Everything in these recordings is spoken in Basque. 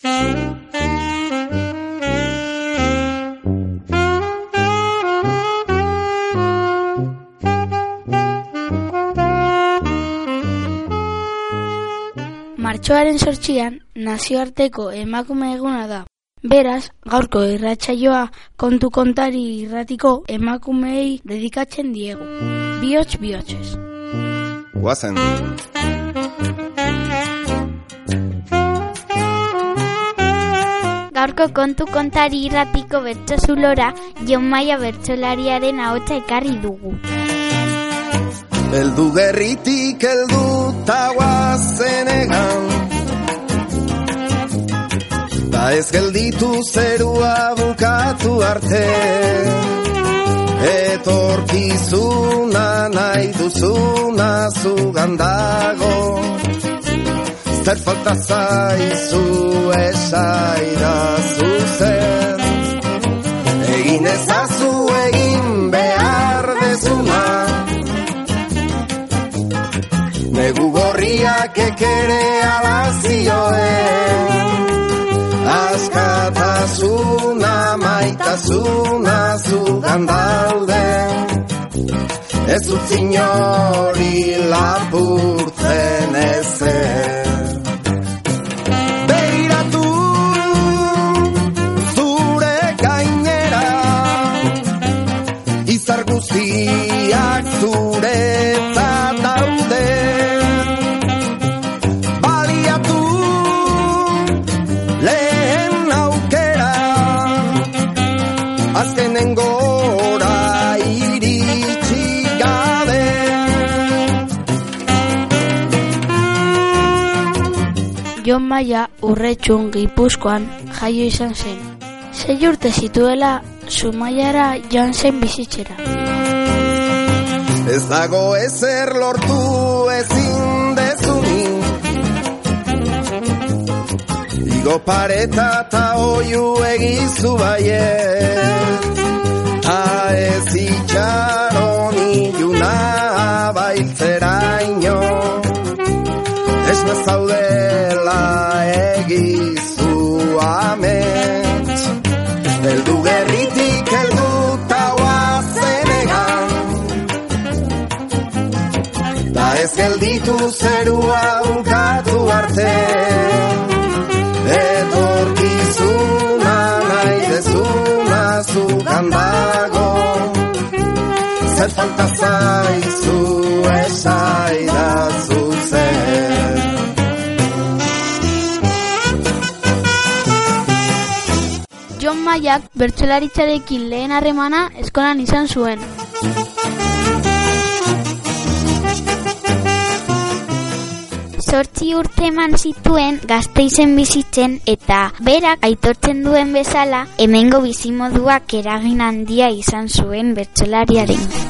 Martxoaren sortxian, nazioarteko emakume eguna da. Beraz, gaurko irratsaioa kontu kontari irratiko emakumeei dedikatzen diegu. Biots bihotzez. Guazen. Gaurko kontu kontari irratiko bertso Jon Maia bertsolariaren ahotsa ekarri dugu. Eldu gerritik eldu taguazen egan Da ez gelditu zerua bukatu arte. Etorkizuna nahi duzuna zugandago Zer falta zaizu esaira zuzen. Egin ezazu egin behar dezuna. Negu gorriak ekere alazioen. Askatasuna maitasuna zugan daude. Ez utzin hori lapurtzen ezen guztiak zure daude Baliatu lehen aukera iritsi gabe Jon Maia urretxun gipuzkoan jaio izan zen. Sei urte zituela Zumaiara joan zen bizitzera. Ez dago ezer lortu ezin dezunin Igo pareta eta oiu egizu baiet Ta ez itxaron iluna bailtzeraino Ez gelditu zerua bukatu arte. Etorkizuna nahi dezuna zugan dago. Zer falta zaizu esaida Jon Maiak bertsolaritzarekin lehen harremana eskolan izan zuen. Zortzi urte eman zituen gazteizen bizitzen eta berak aitortzen duen bezala hemengo bizimoduak eragin handia izan zuen bertsolariaren.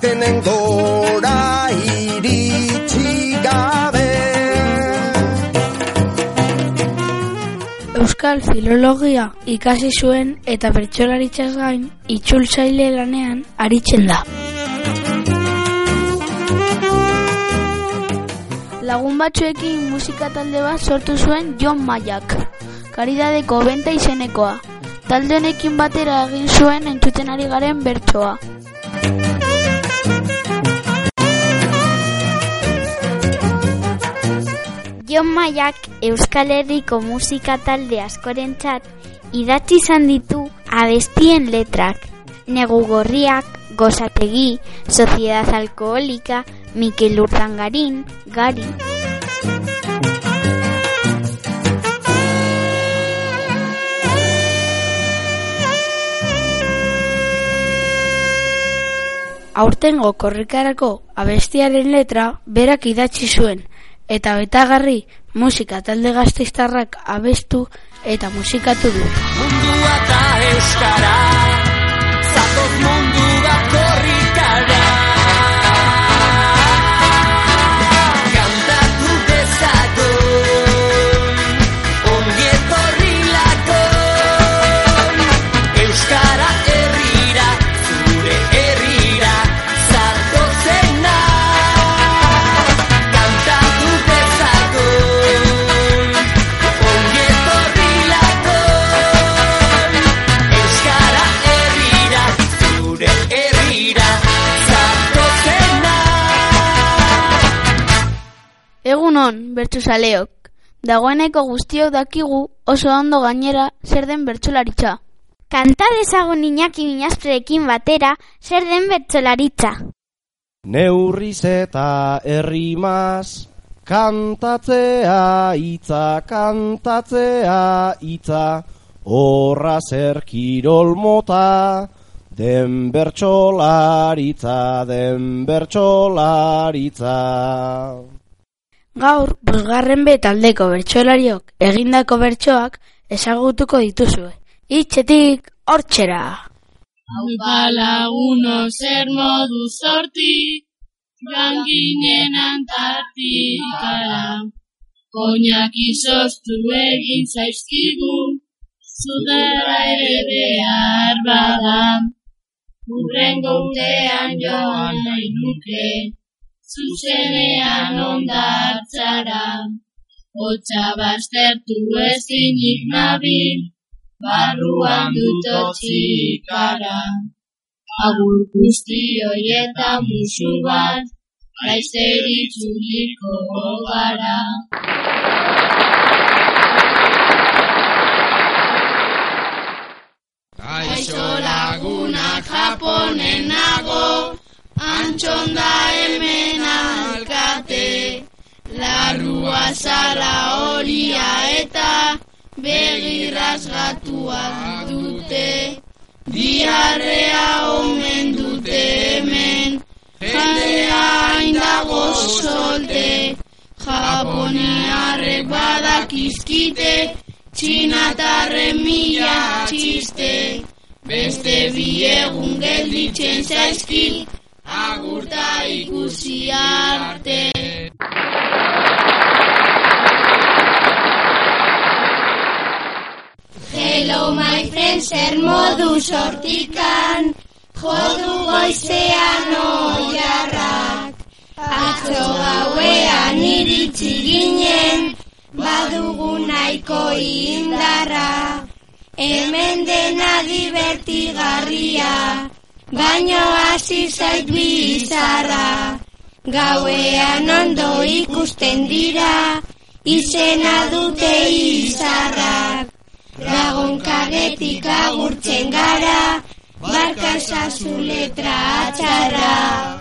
Azkenen gora iritsi gabe Euskal filologia ikasi zuen eta bertsolaritzaz gain itzultzaile lanean aritzen da. Lagun batzuekin musika talde bat sortu zuen Jon Maiak, karidadeko benta izenekoa. Talde honekin batera egin zuen entzuten ari garen bertsoa. Jon Maiak Euskal Herriko musika talde askorentzat idatzi izan ditu abestien letrak. Negu gorriak, gozategi, Sociedad Alkoholika, Mikel Urdangarin, Gari. Aurtengo korrikarako abestiaren letra berak idatzi zuen eta betagarri musika talde gazteiztarrak abestu eta musikatu du. Mundua eta euskal Egunon, bertsuzaleok. Dagoeneko guztiok dakigu oso ondo gainera zer den bertsolaritza. Kanta dezagun Iñaki Minazprekin batera zer den bertsolaritza. Neurriz eta errimaz, kantatzea hitza, kantatzea hitza, horra zer kirol mota, den bertsolaritza, den bertsolaritza. Gaur, bosgarren be taldeko bertsolariok egindako bertsoak ezagutuko dituzue. Itxetik, hortxera! Haupa laguno zer modu zorti, ganginen antartikara. Koinak izoztu egin zaizkigu, zudara ere behar bada. Urrengo urtean joan nahi nuke, zuzenean ondartzara. Otsa baztertu ezinik nabil, barruan dut otxikara. Agur guztioi eta musu bat, gaizeri txuliko gara. Gaixo lagunak japonen nago, antxonda larrua zala horia eta begirrazgatua dute. Diarrea omen dute hemen, jendea indago solte, japoniarrek badakizkite, txinatarren mila txiste. Beste bi egun gelditzen zaizkit, agurta ikusi arte. Hello my friends, zer modu sortikan, jodu goizean oiarrak. Atzo gauean iritsi ginen, badugu nahiko indarra. Hemen dena divertigarria, baino hasi zait bizarra. Gauean ondo ikusten dira, izena dute izarrak. Lagunkaretik agurtzen gara, barka esazu letra atxarra.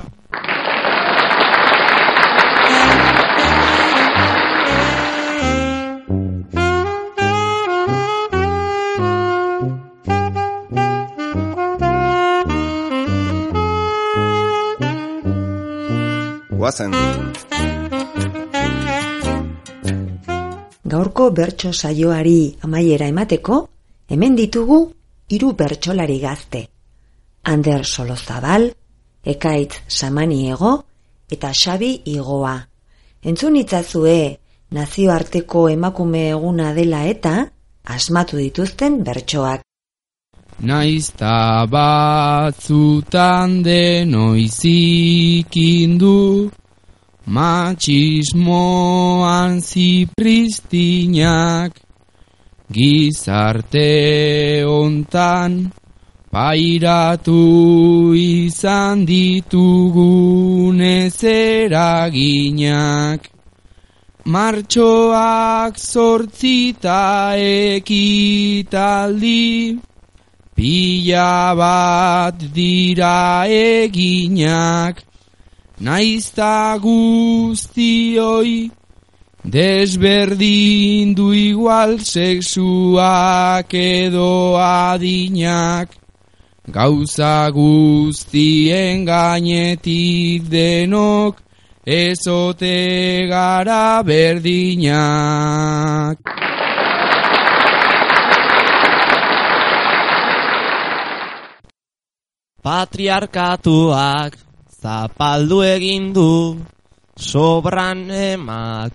Gaurko bertso saioari amaiera emateko, hemen ditugu hiru bertsolari gazte. Ander Solozabal, Ekaitz Samaniego eta Xabi Igoa. Entzun itzazue nazioarteko emakume eguna dela eta asmatu dituzten bertsoak. Naizta batzutan denoizikindu, Machismoan zipristinak Gizarte ontan Pairatu izan ditugun ezeraginak. Martxoak zortzita ekitaldi Pila bat dira eginak Naizta guztioi desberdin du igual sexuak edo adinak. Gauza guztien gainetik denok ezote gara berdinak. Patriarkatuak zapaldu egin du sobran emakumezkoa.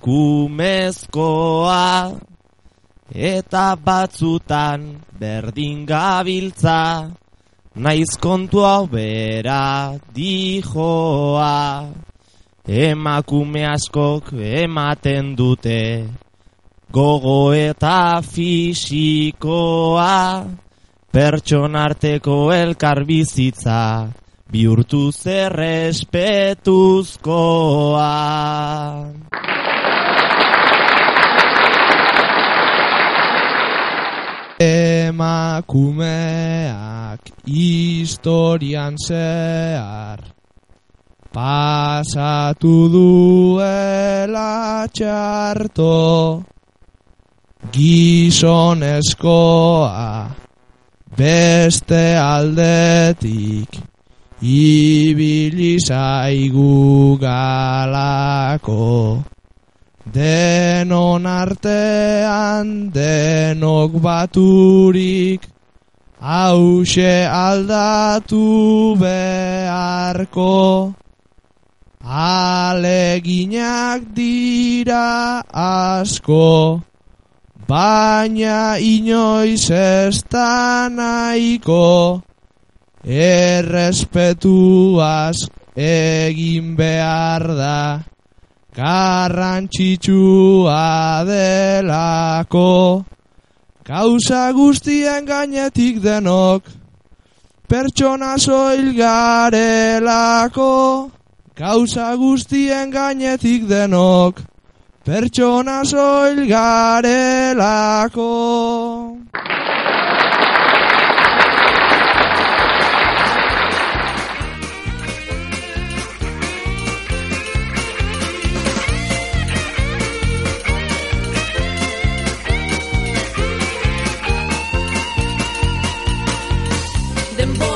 Eta batzutan berdin gabiltza naiz kontu hau bera dijoa. Emakume askok ematen dute gogo eta fisikoa. Pertsonarteko elkarbizitza bihurtu zerrespetuzkoa. Emakumeak historian zehar pasatu duela txarto gizonezkoa beste aldetik ibili zaigu galako denon artean denok baturik hause aldatu beharko. Aleginak dira asko baina inoiz ez da nahiko errespetuaz egin behar da. Garrantzitsua delako. Gauza guztien gainetik denok pertsona soil garelako. Gauza guztien gainetik denok pertsona soil garelako. and boys.